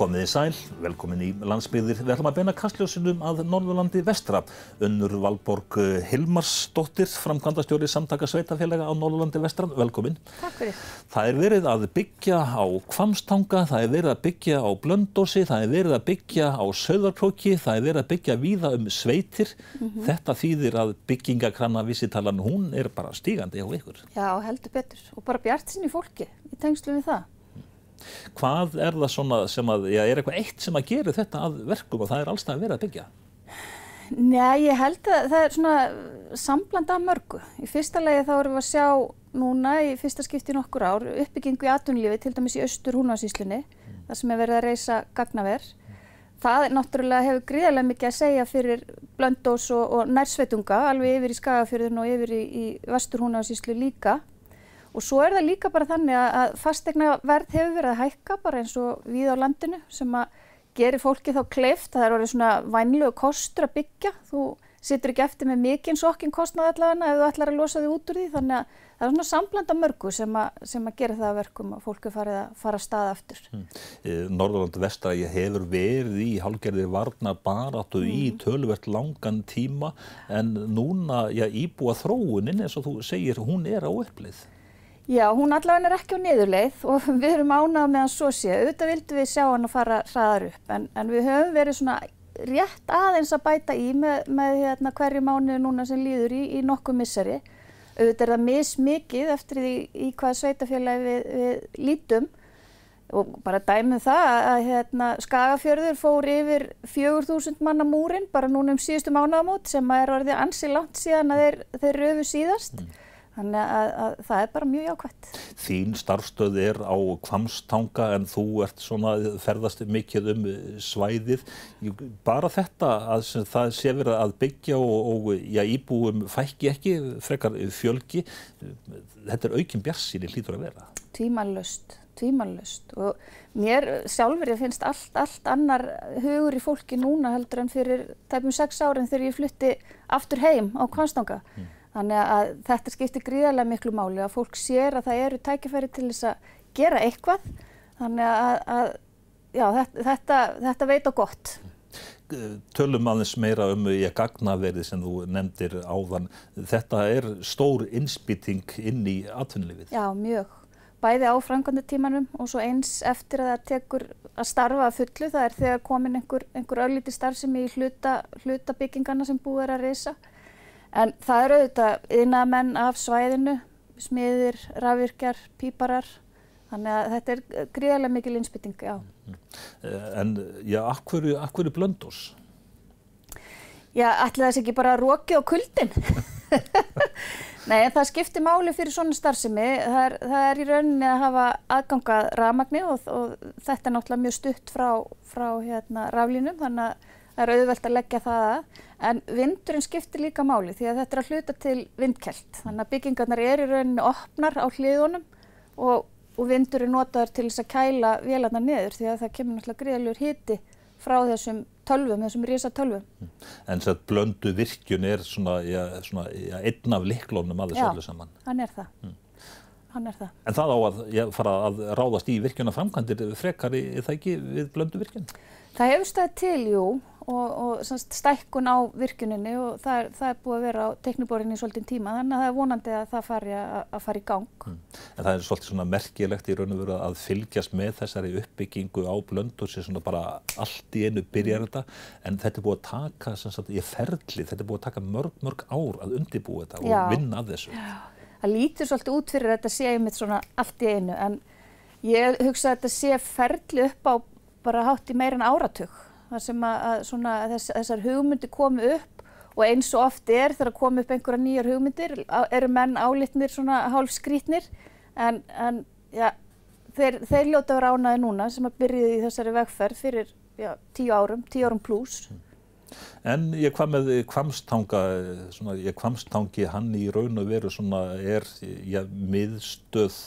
Komið í sæl, velkomin í landsbyggðir. Við ætlum að beina kastljósinum að Norðurlandi vestra. Unnur Valborg Hilmarsdóttir, framkvæmdastjóri samtaka sveitafélaga á Norðurlandi vestra. Velkomin. Takk fyrir. Það er verið að byggja á Kvamstanga, það er verið að byggja á Blöndósi, það er verið að byggja á Söðarkróki, það er verið að byggja víða um sveitir. Þetta þýðir að byggingakranna vísitalan, hún er bara stígandi hjá ykkur. Já, heldur betur. Og bara bjart sinni fólki í tengslu við það. Hvað er það svona sem að, já, er eitthvað eitt sem að gera þetta að verkum og það er allstað að vera að byggja? Nei, ég held að það er svona samblanda af mörgu. Í fyrsta legi þá erum við að sjá núna í fyrsta skipti nokkur ár uppbyggingu í atvinnulífi, til dæmis í austur húnvarsíslunni, þar sem er verið að reysa gagnaver. Það náttúrulega hefur gríðarlega mikið að segja fyrir blöndós og, og nærsveitunga, alveg yfir í Skagafjörðun og yfir í, í vestur húnvarsíslu líka. Og svo er það líka bara þannig að, að fastegna verð hefur verið að hækka bara eins og við á landinu sem að gerir fólki þá kleift. Það er orðið svona vænlegu kostur að byggja. Þú situr ekki eftir með mikinn sokkin kostnað allavega ef þú ætlar að losa þig út úr því. Þannig að það er svona samblanda mörgu sem að, sem að gera það að verkum að fólki farið að fara að staða aftur. Mm. Norðurlandu vestrægi hefur verið í hálgerðir varna baráttu mm. í tölvert langan tíma en núna já, íbúa þróunin eins og þú segir hún er á upplið. Já, hún allavega er ekki á niðurleið og við erum ánað með hann svo sé. Auðvitað vildum við sjá hann að fara hraðar upp en, en við höfum verið svona rétt aðeins að bæta í með, með hérna, hverju mánuðu núna sem líður í, í nokkuð missari. Auðvitað er það mismikið eftir því í hvað sveitafélagi við, við lítum og bara dæmið það að hérna, Skagafjörður fór yfir 4.000 manna múrin bara núna um síðustu mánuðamót sem er orðið ansi langt síðan að þeir, þeir röfu síðast. Mm. Þannig að, að það er bara mjög jákvæmt. Þín starfstöð er á Kvamstanga en þú ert svona ferðast mikið um svæðið. Bara þetta að það sé verið að byggja og, og já, íbúum fækki ekki, frekar fjölgi, þetta er aukinn bjarsýni hlýtur að vera. Tvímanlust, tvímanlust og mér sjálfur ég finnst allt, allt annar hugur í fólki núna heldur en fyrir tæpum sex árin þegar ég flutti aftur heim á Kvamstanga. Mm. Þannig að þetta skiptir gríðarlega miklu máli að fólk sér að það eru tækifæri til þess að gera eitthvað. Þannig að, að já, þetta, þetta, þetta veit á gott. Tölum aðeins meira um í að gagnaverði sem þú nefndir áðan. Þetta er stór innspýting inn í atvinnulífið. Já, mjög. Bæði á framkvæmdutímanum og svo eins eftir að það tekur að starfa að fullu. Það er þegar komin einhver, einhver öllíti starfsemi í hluta, hluta byggingarna sem búið er að reysa. En það eru auðvitað yðnamenn af svæðinu, smiðir, rafvirkjar, píparar, þannig að þetta er gríðarlega mikil innspytting, já. En já, akkurju, akkurju blöndós? Já, ætla þess ekki bara róki á kuldin. Nei, en það skiptir máli fyrir svona starfsemi. Það er, það er í rauninni að hafa aðgangað rafmagni og, og þetta er náttúrulega mjög stutt frá, frá hérna, raflínum, þannig að það er auðvelt að leggja það að. En vindurinn skiptir líka máli því að þetta er að hluta til vindkelt. Þannig að byggingarnar er í rauninni opnar á hliðunum og, og vindurinn notaður til þess að kæla vélarnar niður því að það kemur náttúrulega greiðlegur hiti frá þessum tölvum, þessum risa tölvum. En þess að blöndu virkjun er svona, já, svona já, einn af liklónum að þessu öllu saman. Já, hann er það. Mm. Hann er það. En það á að já, fara að ráðast í virkjuna framkvæmdir frekar í það ekki við blöndu virkjun? Það hefur staðið til, jú, og, og stækkun á virkuninni og það er, það er búið að vera á tekniborðinni í svolítinn tíma þannig að það er vonandi að það fari að, að fara í gang. Mm. En það er svolítið svona merkilegt í raun og veru að fylgjast með þessari uppbyggingu á blöndur sem svona bara allt í einu byrjar þetta en þetta er búið að taka, sagt, ég ferli, þetta er búið að taka mörg, mörg ár að undibúa þetta Já. og vinna að þessu. Já. Það lítur svolítið út fyrir að þetta sé einmitt svona allt í einu en ég hugsa að þetta sé ferli upp á bara hátt í meira en áratug þar sem að, svona, þess, þessar hugmyndir komi upp og eins og oft er þegar komi upp einhverja nýjar hugmyndir eru menn álitnir svona hálf skrítnir en, en ja, þeir, þeir ljóta vera ánaði núna sem að byrjaði í þessari vegferð fyrir já, tíu árum, tíu árum pluss. En ég hvað með kvamstanga, ég kvamstangi hann í raun og veru svona er já, miðstöð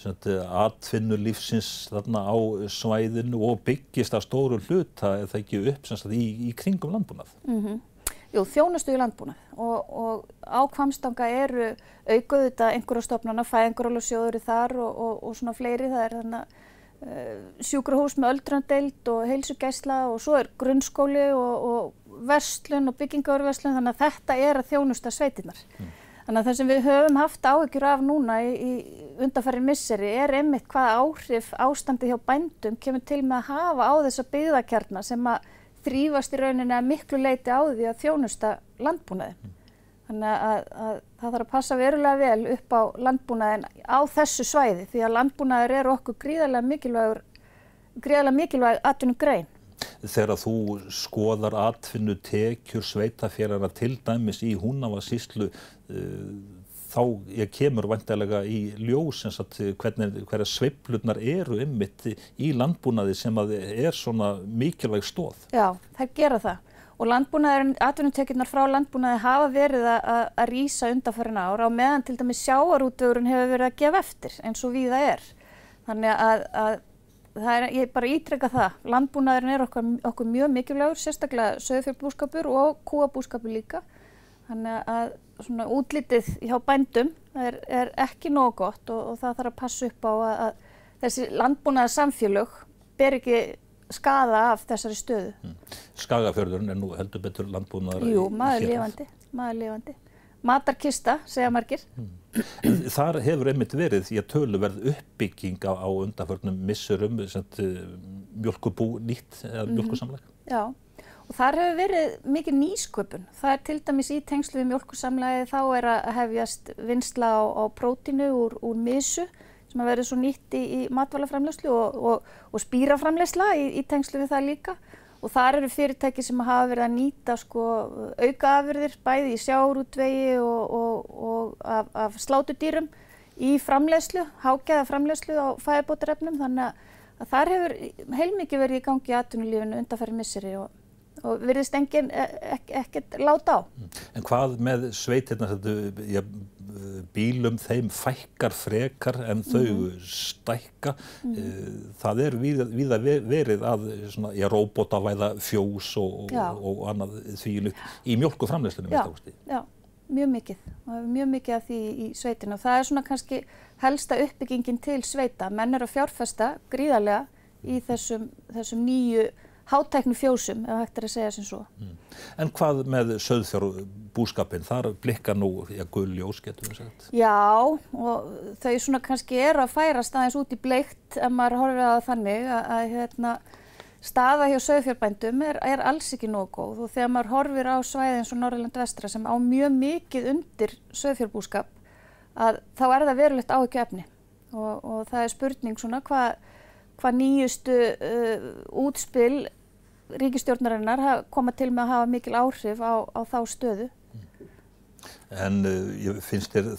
atvinnulífsins þarna á svæðinu og byggist að stóru hluta eða ekki upp sagt, í, í kringum landbúnað. Mm -hmm. Jú, þjónustu í landbúnað og, og á Kvamstanga eru aukuð þetta einhverja stofnana, fæðingurálusjóður þar og, og, og svona fleiri. Það er þannig sjúkrahús með öldrandeild og heilsugæsla og svo er grunnskóli og, og verslun og byggingaurverslun þannig að þetta er að þjónusta sveitinnar. Mm. Þannig að það sem við höfum haft áhyggjur af núna í, í undarfæri misseri er einmitt hvaða áhrif ástandi hjá bændum kemur til með að hafa á þessa byggðakjarnar sem að þrýfast í rauninni að miklu leiti á því að þjónusta landbúnaði. Mm. Þannig að, að það þarf að passa verulega vel upp á landbúnaðin á þessu svæði því að landbúnaður eru okkur gríðarlega mikilvægur, gríðarlega mikilvæg atvinnum grein. Þegar þú skoðar atvinnu tekjur sveitafélagana til dæmis í húnavarsíslu uh, eh, þá ég kemur vantilega í ljós að hvernig, hverja sveiflurnar eru ymmit í landbúnaði sem að er svona mikilvæg stóð. Já, það gera það og landbúnaðurinn, atvinnutekjurnar frá landbúnaði hafa verið að, að rýsa undanfærin ára og meðan til dæmis sjáarútvögurinn hefur verið að gefa eftir eins og við það er. Þannig að, að það er, ég bara ítreka það, landbúnaðurinn er okkur, okkur mjög mikilvægur, sérstaklega söðfjörbúskapur og kúabúskapur líka. Þannig að svona útlitið hjá bændum er, er ekki nóg gott og, og það þarf að passa upp á að, að þessi landbúnaðar samfélög ber ekki skada af þessari stöðu. Mm. Skagafjörðurinn er nú heldur betur landbúnaðar Jú, maður lifandi, maður lifandi. Matarkista, segja margir. Mm. Þar hefur einmitt verið því að töluverð uppbygging á, á undanförnum missurum, eh, mjölkubú nýtt eða mhm. mjölkusamlag. Mm. Já, og þar hefur verið mikið nýsköpun. Það er til dæmis í tengslu við mjölkusamlagi þá er að hefjast vinsla á, á prótinu úr, úr misu sem að verið svo nýtt í, í matvælaframlegslu og, og, og spýraframlegsla í, í tengslu við það líka og þar eru fyrirtæki sem hafa verið að nýta sko aukaafyrðir bæði í sjárútvegi og, og af, af slátudýrum í framlegslu, hágæða framlegslu á fæðabótarefnum þannig að, þar hefur heilmikið verið í gangi í atvinnulífinu undanferði misseri og virðist enginn e, ek, ekkert láta á. En hvað með sveitirna þetta, bílum þeim fækkar frekar en þau mm -hmm. stækka. Mm -hmm. Það er viða verið að svona, ja, robotavæða fjós og, og, og annað því í mjölkuframleystunum. Já, já, mjög mikið. Mjög mikið af því í sveitinu og það er svona kannski helsta uppbyggingin til sveita. Menn er að fjárfesta gríðarlega í þessum, þessum nýju hátæknu fjósum, ef hægt er að segja sem svo. Mm. En hvað með söðfjárbúskapin? Þar blikka nú, já, gulljós, getur við sagt. Já, og þau svona kannski er að færa staðins út í bleikt ef maður horfið að þannig að, að hérna, staða hjá söðfjárbændum er, er alls ekki nógu góð og þegar maður horfir á svæði eins og Norrland vestra sem á mjög mikið undir söðfjárbúskap að þá er það verulegt áhyggju efni og, og það er spurning svona hvað hva nýjustu uh, útspill ríkistjórnarinnar koma til með að hafa mikil áhrif á, á þá stöðu. En uh, finnst þér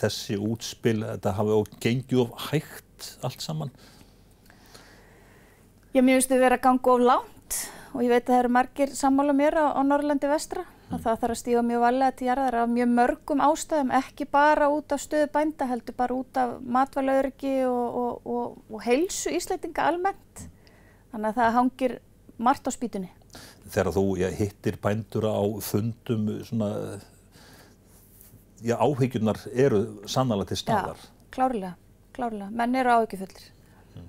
þessi útspil að þetta hafi gengið of hægt allt saman? Ég verið að ganga of langt og ég veit að það eru margir sammála mér á, á Norrlandi vestra. Mm. Það þarf að stíga mjög valega til jarðar af mjög mörgum ástæðum, ekki bara út af stöðu bænda, heldur bara út af matvælaurki og, og, og, og heilsu ísleitinga almennt. Þannig að það hangir margt á spýtunni. Þegar þú já, hittir bændur á fundum, svona, já, áhyggjurnar eru sannlega til staðar. Já, klárlega, klárlega. Menn eru áhyggjufullir. Hmm.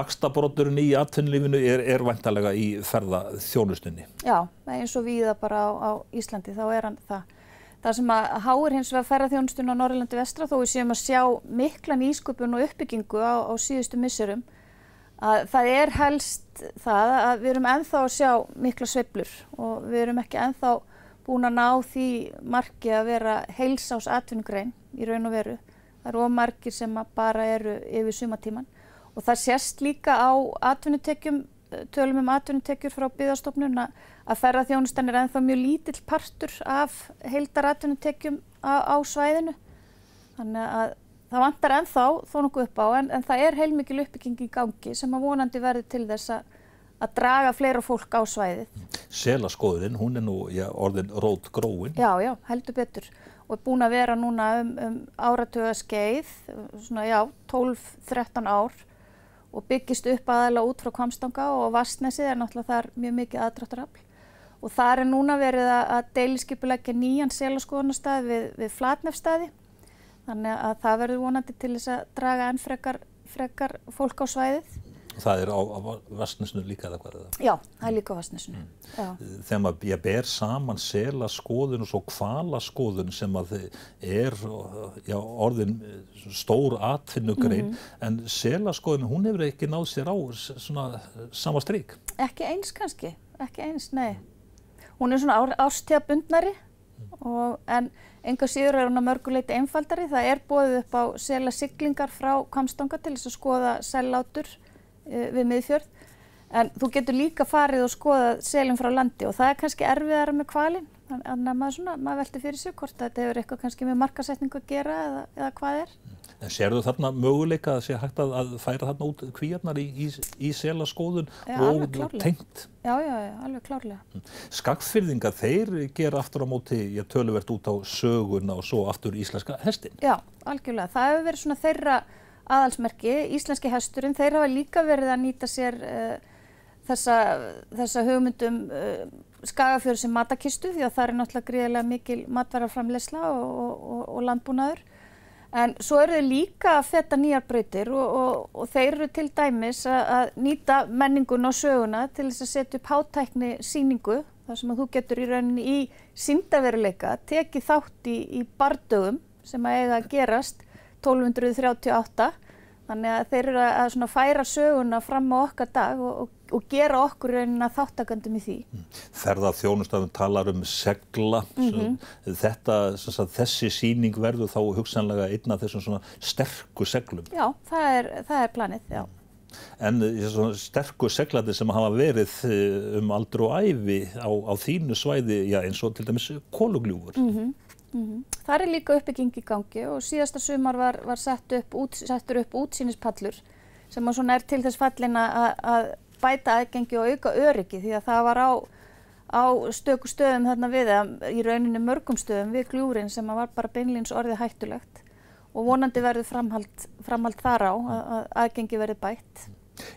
Vakstabróturinn í atvinnlífinu er, er vantalega í ferða þjónustunni. Já, eins og viða bara á, á Íslandi, þá er hann það. Það sem að háir hins vegar ferðarþjónustun á Norrlandi vestra þó við séum að sjá mikla nýsköpun og uppbyggingu á, á síðustu missurum að það er helst það að við erum enþá að sjá mikla sveiblur og við erum ekki enþá búin að ná því margi að vera heilsás atvinnugrein í raun og veru. Það eru ómargir sem bara eru yfir sumatíman og það sést líka á atvinnutekjum, tölum um atvinnutekjur frá byggðarstofnun að ferðarþjónustan er enþá mjög lítill partur af heildar atvinnutekjum á, á svæðinu. Þannig að það vantar ennþá þó nokkuð upp á en, en það er heilmikil uppbygging í gangi sem að vonandi verður til þess að, að draga fleira fólk á svæðið. Selaskoðurinn, hún er nú já, orðin rót gróin. Já, já, heldur betur og er búin að vera núna um, um áratuga skeið, svona já, 12-13 ár og byggist upp aðalega út frá Kvamstanga og Vastnesið er náttúrulega þar mjög mikið aðdráttarafl og þar er núna verið að deiliskipulegja nýjan selaskoðunarstað við, við Flatnefstaði Þannig að það verður vonandi til þess að draga enn frekar frekar fólk á svæðið. Það er á, á vastnesnu líka eða hvað er það? Já, það er líka á vastnesnu. Mm. Þegar maður ég ber saman selaskoðun og svo kvalaskoðun sem að er já, orðin stór atfinnugrein, mm -hmm. en selaskoðun hún hefur ekki náð sér á svona sama stryk. Ekki eins kannski, ekki eins, nei. Hún er svona ástíðabundnari og en enga síður er hún að mörguleiti einfaldari. Það er bóðið upp á sela siglingar frá Kamstanga til þess að skoða sellátur uh, við miðfjörð. En þú getur líka farið og skoðað selin frá landi og það er kannski erfiðara með kvalin. Þannig að maður, maður veldi fyrir sig hvort þetta hefur eitthvað kannski með markasetningu að gera eða, eða hvað er. En sérðu þarna möguleika að sé hægt að, að færa þarna út kvíarnar í, í, í selaskóðun og tengt? Já, já, já, alveg klárlega. Mm. Skagfyrðingar, þeir gera aftur á móti, ég töluvert út á söguna og svo aftur íslenska hestin. Já, algjörlega. Það hefur verið svona þeirra aðalsmerki, íslenski hesturinn, þeir hafa líka verið að nýta sér uh, þessa, þessa hugmyndum uh, skagafjörðu sem matakistu því að það er náttúrulega gríðilega mikil matvaraframleysla og, og, og landbúnaður. En svo eru þau líka að feta nýjar brautir og, og þeir eru til dæmis að, að nýta menningun og söguna til þess að setja upp hátækni síningu þar sem að þú getur í rauninni í síndaveruleika tekið þátt í, í bardögum sem að eiga að gerast 1238 Þannig að þeir eru að færa söguna fram á okkar dag og, og, og gera okkur raunin að þáttakandum í því. Mm. Ferða þjónustafun talar um segla. Mm -hmm. Þetta, sagt, þessi síning verður þá hugsanlega einna þessum sterku seglum. Já, það er, það er planið, já. En svona sterku seglandi sem hafa verið eh, um aldur og æfi á, á þínu svæði, já, eins og til dæmis kólugljúfur. Mm -hmm. Mm -hmm. Það er líka uppbygging í gangi og síðasta sumar var, var sett upp, út, settur upp útsýnispallur sem er til þess fallin að bæta aðgengi og auka öryggi því að það var á, á stöku stöðum þarna við, í rauninni mörgum stöðum við gljúrin sem var bara beinleins orðið hættulegt og vonandi verður framhald, framhald þar á að, að aðgengi verður bætt.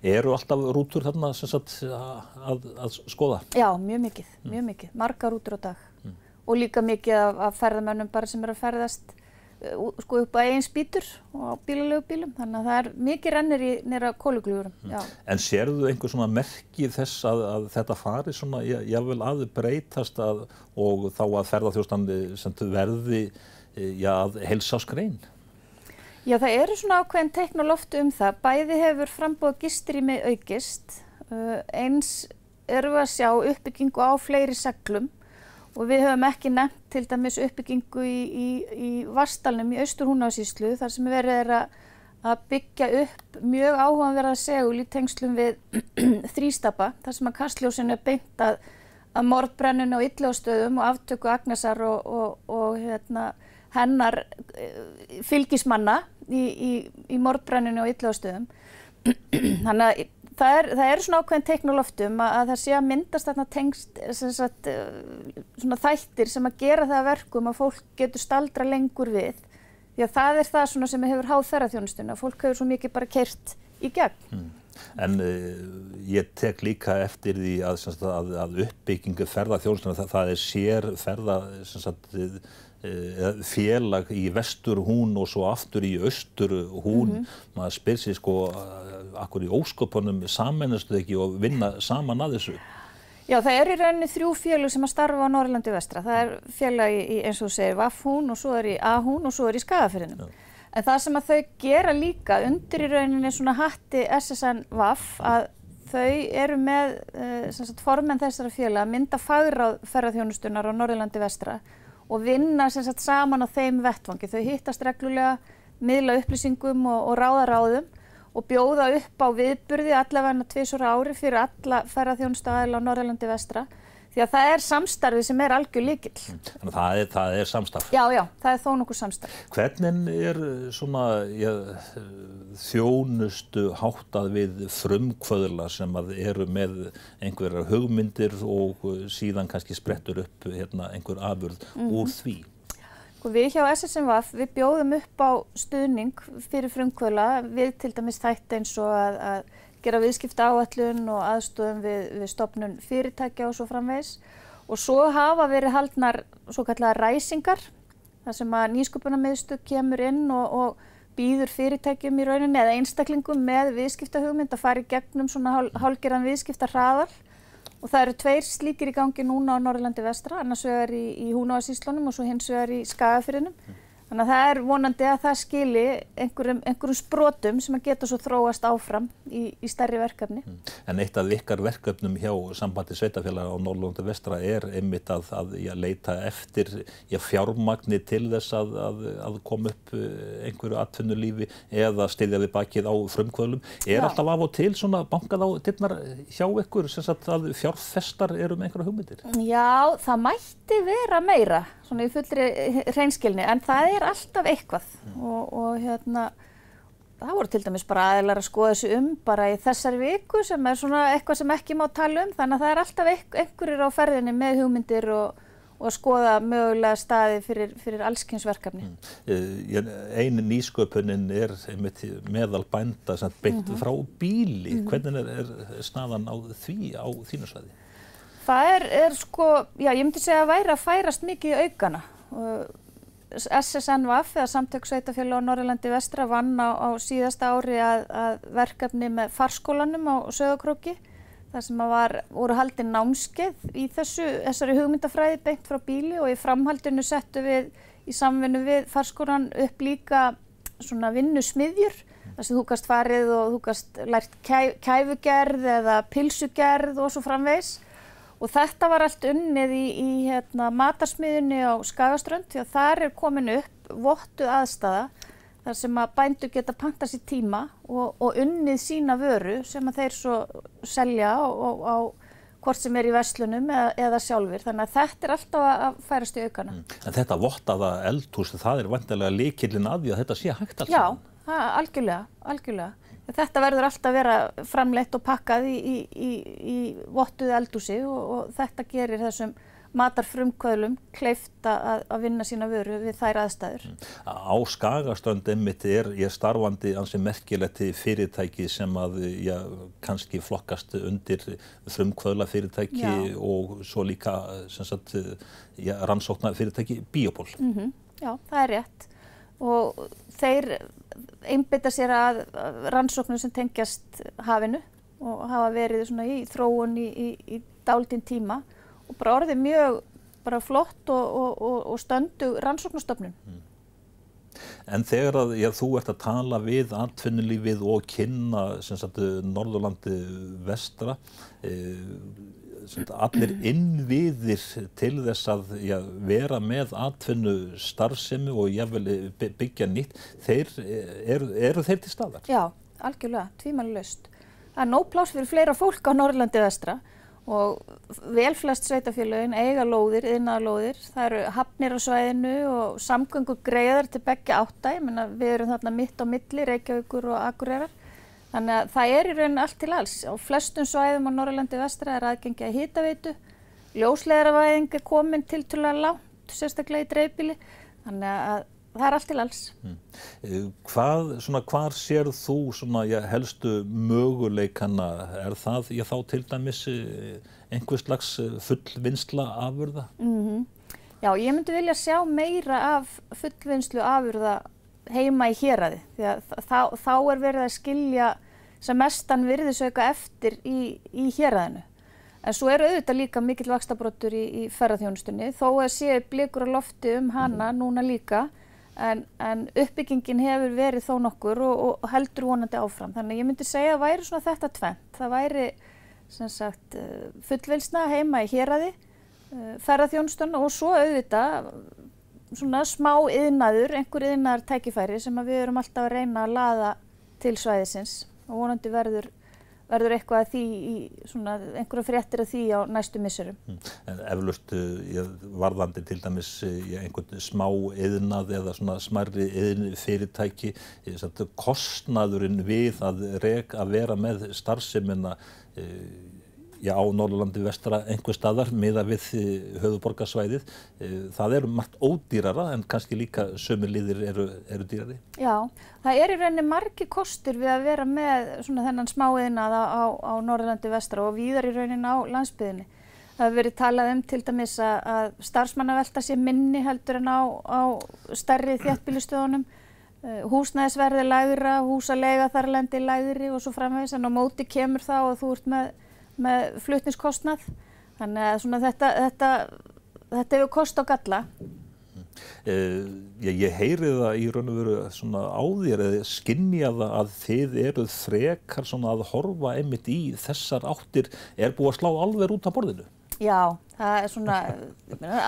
Eru alltaf rútur þarna sagt, að, að skoða? Já, mjög mikið, mjög mikið, marga rútur á dag og líka mikið af, af ferðamönnum bara sem eru að ferðast uh, sko upp á eigin spýtur og á bílalegu bílum þannig að það er mikið rennir í nýra kóluglugurum. Mm. En sérðu einhver svona merkið þess að, að þetta fari svona jável að breytast að, og þá að ferðarþjóstandi sem verði eh, já, að helsa á skrein? Já það eru svona ákveðin teikn og loftu um það. Bæði hefur frambúið mig aukist. Uh, eins eru að sjá uppbyggingu á fleiri seglum og við höfum ekki nefnt til dæmis uppbyggingu í, í, í Vastalnum í Austurhúnásíslu þar sem verið er að, að byggja upp mjög áhugaverða segul í tengslum við þrýstapa þar sem að kastljósinu er beint að, að mordbrennun og ylljóstöðum og aftöku Agnesar og, og, og hérna, hennar eh, fylgismanna í, í mordbrennunu og ylljóstöðum þannig að það er, það er svona ákveðin teiknuloftum að, að það sé að myndast þarna tengst sagt, eh, svona þættir sem að gera það verkum að fólk getur staldra lengur við því að það er það svona sem hefur háð ferðarþjónustuna fólk hefur svo mikið bara kert í gegn mm. En uh, ég tek líka eftir því að, að, að uppbyggingu ferðarþjónustuna það, það er sér ferða sagt, uh, félag í vestur hún og svo aftur í austur hún mm -hmm. maður spyr sér sko akkur í óskopunum samanast ekki og vinna saman að þessu? Já, það er í rauninni þrjú fjölu sem að starfa á Norrlandi vestra. Það er fjöla í, eins og þú segir, Vafhún og svo er í Ahún og svo er í Skagafyrðinum. En það sem að þau gera líka undir í rauninni svona hatti SSN Vaf að þau eru með uh, sagt, formen þessara fjöla að mynda fagráð ferðarþjónustunar á Norrlandi vestra og vinna sagt, saman á þeim vettvangi. Þau hittast reglulega, miðla upplýsingum og, og ráða ráðum og bjóða upp á viðburði allavega tvísur ári fyrir alla ferðarþjónustu aðeila á Norrlandi vestra því að það er samstarfi sem er algjör líkil. Þannig að það er, það er samstarf? Já, já, það er þó nokkuð samstarf. Hvernig er svona ja, þjónustu háttað við frumkvöðla sem eru með einhverjar hugmyndir og síðan kannski sprettur upp hérna, einhver afurð mm -hmm. úr því? Sko, við hjá SSMVF við bjóðum upp á stuðning fyrir frumkvöla við til dæmis þætti eins og að, að gera viðskipta áallun og aðstöðum við, við stopnun fyrirtækja og svo framvegs og svo hafa verið haldnar svo kallega ræsingar þar sem að nýsköpunarmiðstu kemur inn og, og býður fyrirtækjum í rauninni eða einstaklingum með viðskiptahugmynd að fara í gegnum svona hál, hálgerðan viðskiptarhraðal og það eru tveir slíkir í gangi núna á Norrlandi vestra, annars vegar í, í Húnáasíslunum og svo hins vegar í Skagafyrinum. Þannig að það er vonandi að það skili einhverjum, einhverjum sprotum sem að geta svo þróast áfram í, í stærri verkefni. Mm. En eitt af ykkar verkefnum hjá sambandi sveitafélaga á Norrlundu vestra er einmitt að, að leita eftir já, fjármagni til þess að, að, að koma upp eh, einhverju atvinnulífi eða styrja við bakið á frumkvöðlum. Er já. alltaf af og til svona bankað á dittnar hjá ykkur sem að fjárfestar eru með einhverja hugmyndir? Já, það mætti vera meira svona í fullri hreinskilni en það er alltaf eitthvað og, og hérna það voru til dæmis bara aðeinar að skoða þessu um bara í þessari viku sem er svona eitthvað sem ekki má tala um þannig að það er alltaf einhverjir á ferðinni með hugmyndir og, og skoða mögulega staði fyrir, fyrir allskynnsverkefni. Mm. Einu nýsköpunin er meðal bænda sem beitt mm -hmm. frá bíli. Mm -hmm. Hvernig er, er snaðan á því á þínu svæði? Það er, er sko, já ég myndi segja að væri að færast mikið í aukana. SSNVF eða Samtök Sveitafjölu á Norrlandi vestra vann á, á síðasta ári að, að verkefni með farskólanum á Söðakróki þar sem að var, voru haldið námskeið í þessu, þessari hugmyndafræði beint frá bíli og í framhaldinu settu við í samvinnu við farskólan upp líka svona vinnusmiðjur þar sem þú gast farið og þú gast lært kæ, kæfugerð eða pilsugerð og svo framvegs Og þetta var allt unnið í, í hérna, matarsmiðunni á Skagaströnd því að þar er komin upp vottuð aðstæða þar sem að bændu geta panta sér tíma og, og unnið sína vöru sem að þeir svo selja á, á hvort sem er í verslunum eða, eða sjálfur. Þannig að þetta er alltaf að færast í aukana. Mm. En þetta vottaða eldhús, það er vantilega líkillin að því að þetta sé hægt alls? Já, algjörlega, algjörlega. Þetta verður alltaf að vera framleitt og pakkað í, í, í, í vottuðu eldúsi og, og þetta gerir þessum matarfrumkvöðlum kleift að, að vinna sína vöru við þær aðstæður. Mm. Á Skagastöndum mitt er ég starfandi ansi merkilegt fyrirtæki sem að já, kannski flokkast undir frumkvöðla fyrirtæki já. og svo líka sagt, já, rannsóknar fyrirtæki Biopól. Mm -hmm. Já, það er rétt og þeir einbytta sér að rannsóknum sem tengjast hafinu og hafa verið svona í þróun í, í, í dálítinn tíma og bara orðið mjög bara flott og, og, og stöndu rannsóknustofnun. Mm. En þegar að, já, þú ert að tala við atvinnulífið og kynna sagt, Norðurlandi vestra, e, allir innviðir til þess að já, vera með atvinnu starfsemi og jáfnvel byggja nýtt, þeir, eru, eru þeir til staðar? Já, algjörlega, tvímanlust. Það er nóg plás fyrir fleira fólk á Norrlandi vestra og vel flest sveitafélagin eiga lóðir, yðnaðalóðir. Það eru hafnir á svæðinu og samgöngur greiðar til begja átta. Ég menna við erum þarna mitt á milli, Reykjavíkur og Akureyrar. Þannig að það er í rauninu allt til alls. Á flestum svæðum á Norrlandi vestra er aðgengi að hýtaveitu. Ljósleðaravæðing er komin til tala langt, sérstaklega í dreifbíli. Þannig að það er allt til alls. Mm. Hvað, svona, hvar sér þú svona, já, helstu möguleikana? Er það, já, þá til dæmis eh, einhvers slags eh, fullvinnsla afurða? Mm -hmm. Já, ég myndi vilja sjá meira af fullvinnslu afurða heima í héræði því að þá, þá er verið að skilja sem mestan virðisauka eftir í, í héræðinu. En svo eru auðvitað líka mikill vakstabróttur í, í ferðarþjónustunni þó að séu blikur á lofti um hana mhm. núna líka en, en uppbyggingin hefur verið þó nokkur og, og heldur vonandi áfram. Þannig ég myndi segja að væri svona þetta tvent. Það væri sagt, eh, fullvilsna heima í héræði, eh, ferðarþjónustunna og svo auðvitað svona smá yðnaður, einhver yðnar tækifæri sem við erum alltaf að reyna að laða til svæðisins og vonandi verður, verður eitthvað að því, svona, einhverja fréttir að því á næstu missurum. Mm. En eflust varðandi til dæmis einhvern smá yðnað eða svona smarri yðn fyrirtæki, kostnaðurinn við að, reg, að vera með starfseminna já, Norrlandi vestra einhver staðar miða við eh, höfuborgarsvæðið. Eh, það eru margt ódýrara en kannski líka sömur liðir eru, eru dýrari. Já, það er í rauninni margi kostur við að vera með svona þennan smáiðnað á, á, á Norrlandi vestra og víðar í rauninni á landsbyðinni. Það hefur verið talað um til dæmis að, starfsmannavelta sé minni heldur en á, á stærri þjættbílustöðunum. uh, húsnæðisverði lægra, húsalega þarlendi lægri og svo framvegis en á móti kemur þá og þú ert með, með flutniskostnað þannig að svona þetta, þetta, þetta hefur kost á galla. Uh, ég, ég heyri það í raun og veru svona á þér eða skinnja það að þið eruð frekar svona að horfa einmitt í þessar áttir er búið að slá alveg út af borðinu? Já, það er svona,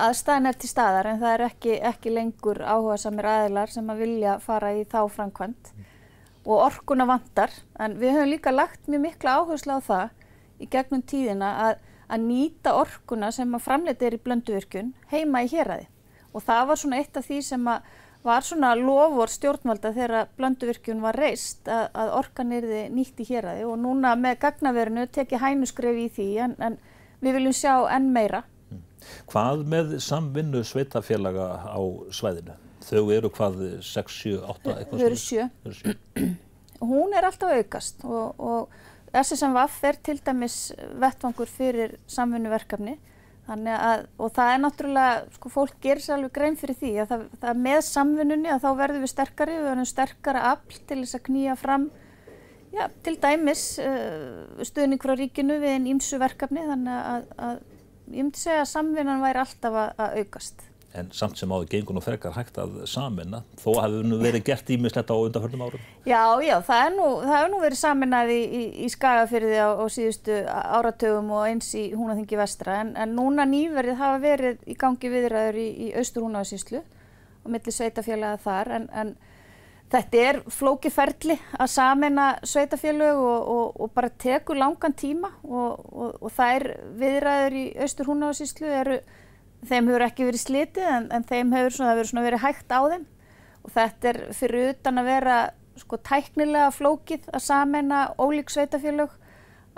aðstæðan er til staðar en það er ekki, ekki lengur áhuga samir aðilar sem að vilja fara í þá framkvæmt og orkuna vantar en við höfum líka lagt mjög mikla áherslu á það í gegnum tíðina að, að nýta orkuna sem að framleita er í blönduvirkjun heima í héræði og það var svona eitt af því sem að var svona lofur stjórnvalda þegar blönduvirkjun var reist að, að orkan erði nýtt í héræði og núna með gagnaverinu tekið hænusgrefi í því en, en við viljum sjá enn meira. Hvað með samvinnu sveitafélaga á svæðinu? Þau eru hvað 6, 7, 8 eitthvað? Þau eru 7. Hún er alltaf aukast og, og SSMVF er til dæmis vettvangur fyrir samvinnuverkefni þannig að, og það er náttúrulega, sko fólk gerir sér alveg grein fyrir því að það, það með samvinnunni að þá verðum við sterkari, við verðum sterkara afl til þess að knýja fram Já, til dæmis uh, stuðning frá ríkinu við einn ímsu verkefni þannig að, að ég myndi segja að samvinnan væri alltaf að, að aukast. En samt sem áður gengur nú frekar hægt að saminna, þó hefur nú verið gert ímislegt á undanförnum árum? Já, já, það hefur nú, nú verið saminnaði í, í, í skagafyrði á, á síðustu áratögum og eins í Húnaþingi vestra en, en núna nýverið hafa verið í gangi viðræður í, í austur Húnaðarsíslu og millir sveitafélaga þar en, en Þetta er flókiferli að samena sveitafélög og, og, og bara teku langan tíma og, og það er viðræður í austur húnáðsíslu eru, þeim hefur ekki verið slitið en, en þeim hefur svona, verið, svona verið hægt á þeim. Og þetta er fyrir utan að vera sko tæknilega flókið að samena ólík sveitafélög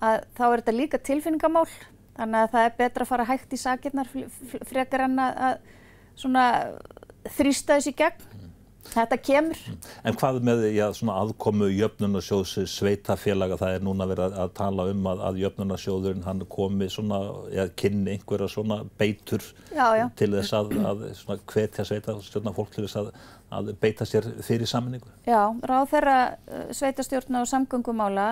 að þá er þetta líka tilfinningamál. Þannig að það er betra að fara hægt í sakirnar frekar en að svona þrýsta þessi gegn Þetta kemur. En hvað með já, aðkomu jöfnunarsjóðs sveitafélaga, það er núna verið að tala um að, að jöfnunarsjóðurinn hann komi svona, eða kynni einhverja svona beitur já, já. til þess að, að hvetja sveitastjórna fólk til þess að, að beita sér fyrir sammenningu. Já, ráð þeirra eh, sveitastjórna og samgöngumála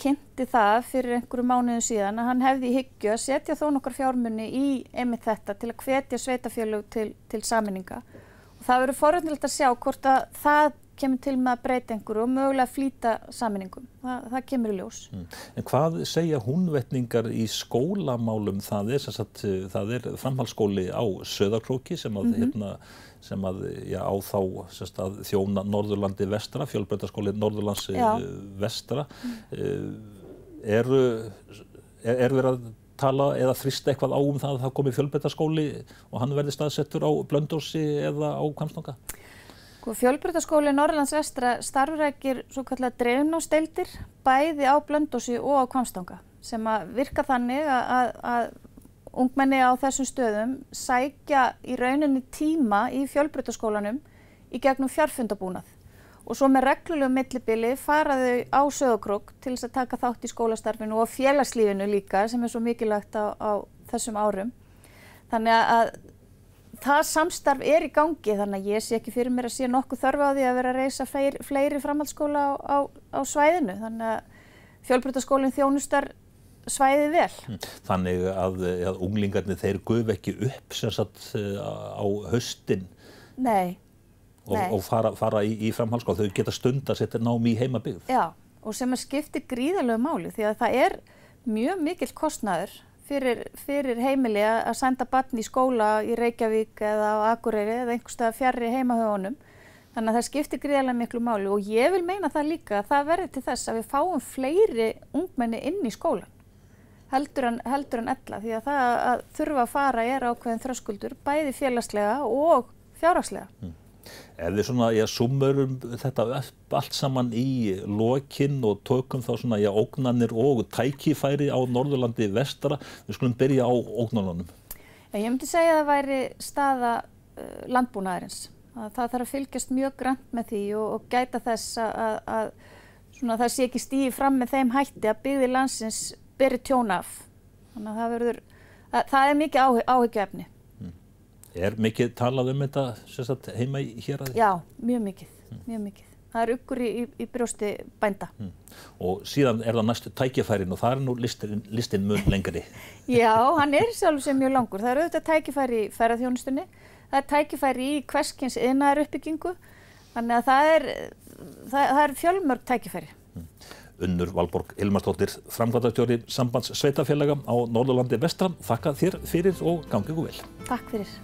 kynnti það fyrir einhverju mánuðu síðan að hann hefði í hyggju að setja þó nokkar fjármunni í einmitt þetta til að hvetja sveitafélög til, til sammenninga það verður foröndilegt að sjá hvort að það kemur til með að breyta einhverju og mögulega flýta saminingum. Það, það kemur í ljós. Mm. En hvað segja húnvetningar í skólamálum? Það er, sagt, það er framhaldsskóli á Söðarkróki sem að, mm -hmm. hérna, sem að já, á þá sagt, að þjóna Norðurlandi vestra, fjölbreytaskóli Norðurlands já. vestra. Mm. Er, er, er verið að tala eða þrista eitthvað á um það að það komi fjölbreytaskóli og hann verði staðsettur á Blöndósi eða á Kvamsnanga? Sko, fjölbreytaskóli Norrlands vestra starfrækir svo kallar dreifnásteildir bæði á Blöndósi og á Kvamstanga sem að virka þannig að, að, ungmenni á þessum stöðum sækja í rauninni tíma í fjölbreytaskólanum í gegnum fjárfundabúnað og svo með reglulegu millibili faraðu á sögokrók til þess að taka þátt í skólastarfinu og félagslífinu líka sem er svo mikilvægt á, á þessum árum. Þannig að það samstarf er í gangi þannig að ég sé ekki fyrir mér að sé nokkuð þörfa á því að vera að reysa fleiri, fleiri framhaldsskóla á, á, á svæðinu. Þannig að fjölbrytaskólinn þjónustar svæðið vel. Hm. Þannig að, að unglingarnir þeir guð ekki upp sem sagt á höstin? Nei og, og fara, fara í, í framhalskóla, þau geta stund að setja námi í heimabygð. Já, og sem að skipti gríðalög máli því að það er mjög mikill kostnaður fyrir, fyrir heimili að senda barn í skóla í Reykjavík eða á Akureyri eða einhverstað fjarrri heimahöfunum. Þannig að það skiptir gríðarlega miklu máli og ég vil meina það líka að það verður til þess að við fáum fleiri ungmenni inn í skólan heldur en, heldur en ella því að það að þurfa að fara er ákveðin þröskuldur bæði félagslega og fjárhagslega. Mm. Ef við svona, já, sumurum þetta allt saman í lokinn og tökum þá svona, já, ógnanir og tækifæri á Norðurlandi vestra, við skulum byrja á ógnanunum. Ég myndi segja að það væri staða uh, landbúnaðarins. Að það þarf að fylgjast mjög grannt með því og, og gæta þess að, að, svona, það sé ekki stíði fram með þeim hætti að byggði landsins byrja tjóna af. Þannig að það verður, að, það er mikið áhyggjöfni. Er mikið talað um þetta sagt, heima í hér að því? Já, mjög mikið, mjög mikið. Það er ykkur í, í, í brjósti bænda. Mm. Og síðan er það næstu tækifærin og það er nú listin, listin mun lengri. Já, hann er sjálf sem mjög langur. Það eru auðvitað tækifæri í ferðarþjónustunni, það er tækifæri í hverskins yðnaðar uppbyggingu, þannig að það er, það, það er fjölmörg tækifæri. Mm. Unnur Valborg Ilmarsdóttir, framkvæmdastjóri sambands sveitafélaga á Norðurlandi vestra. Þakka þér fyrir og gangið vel. Takk fyrir.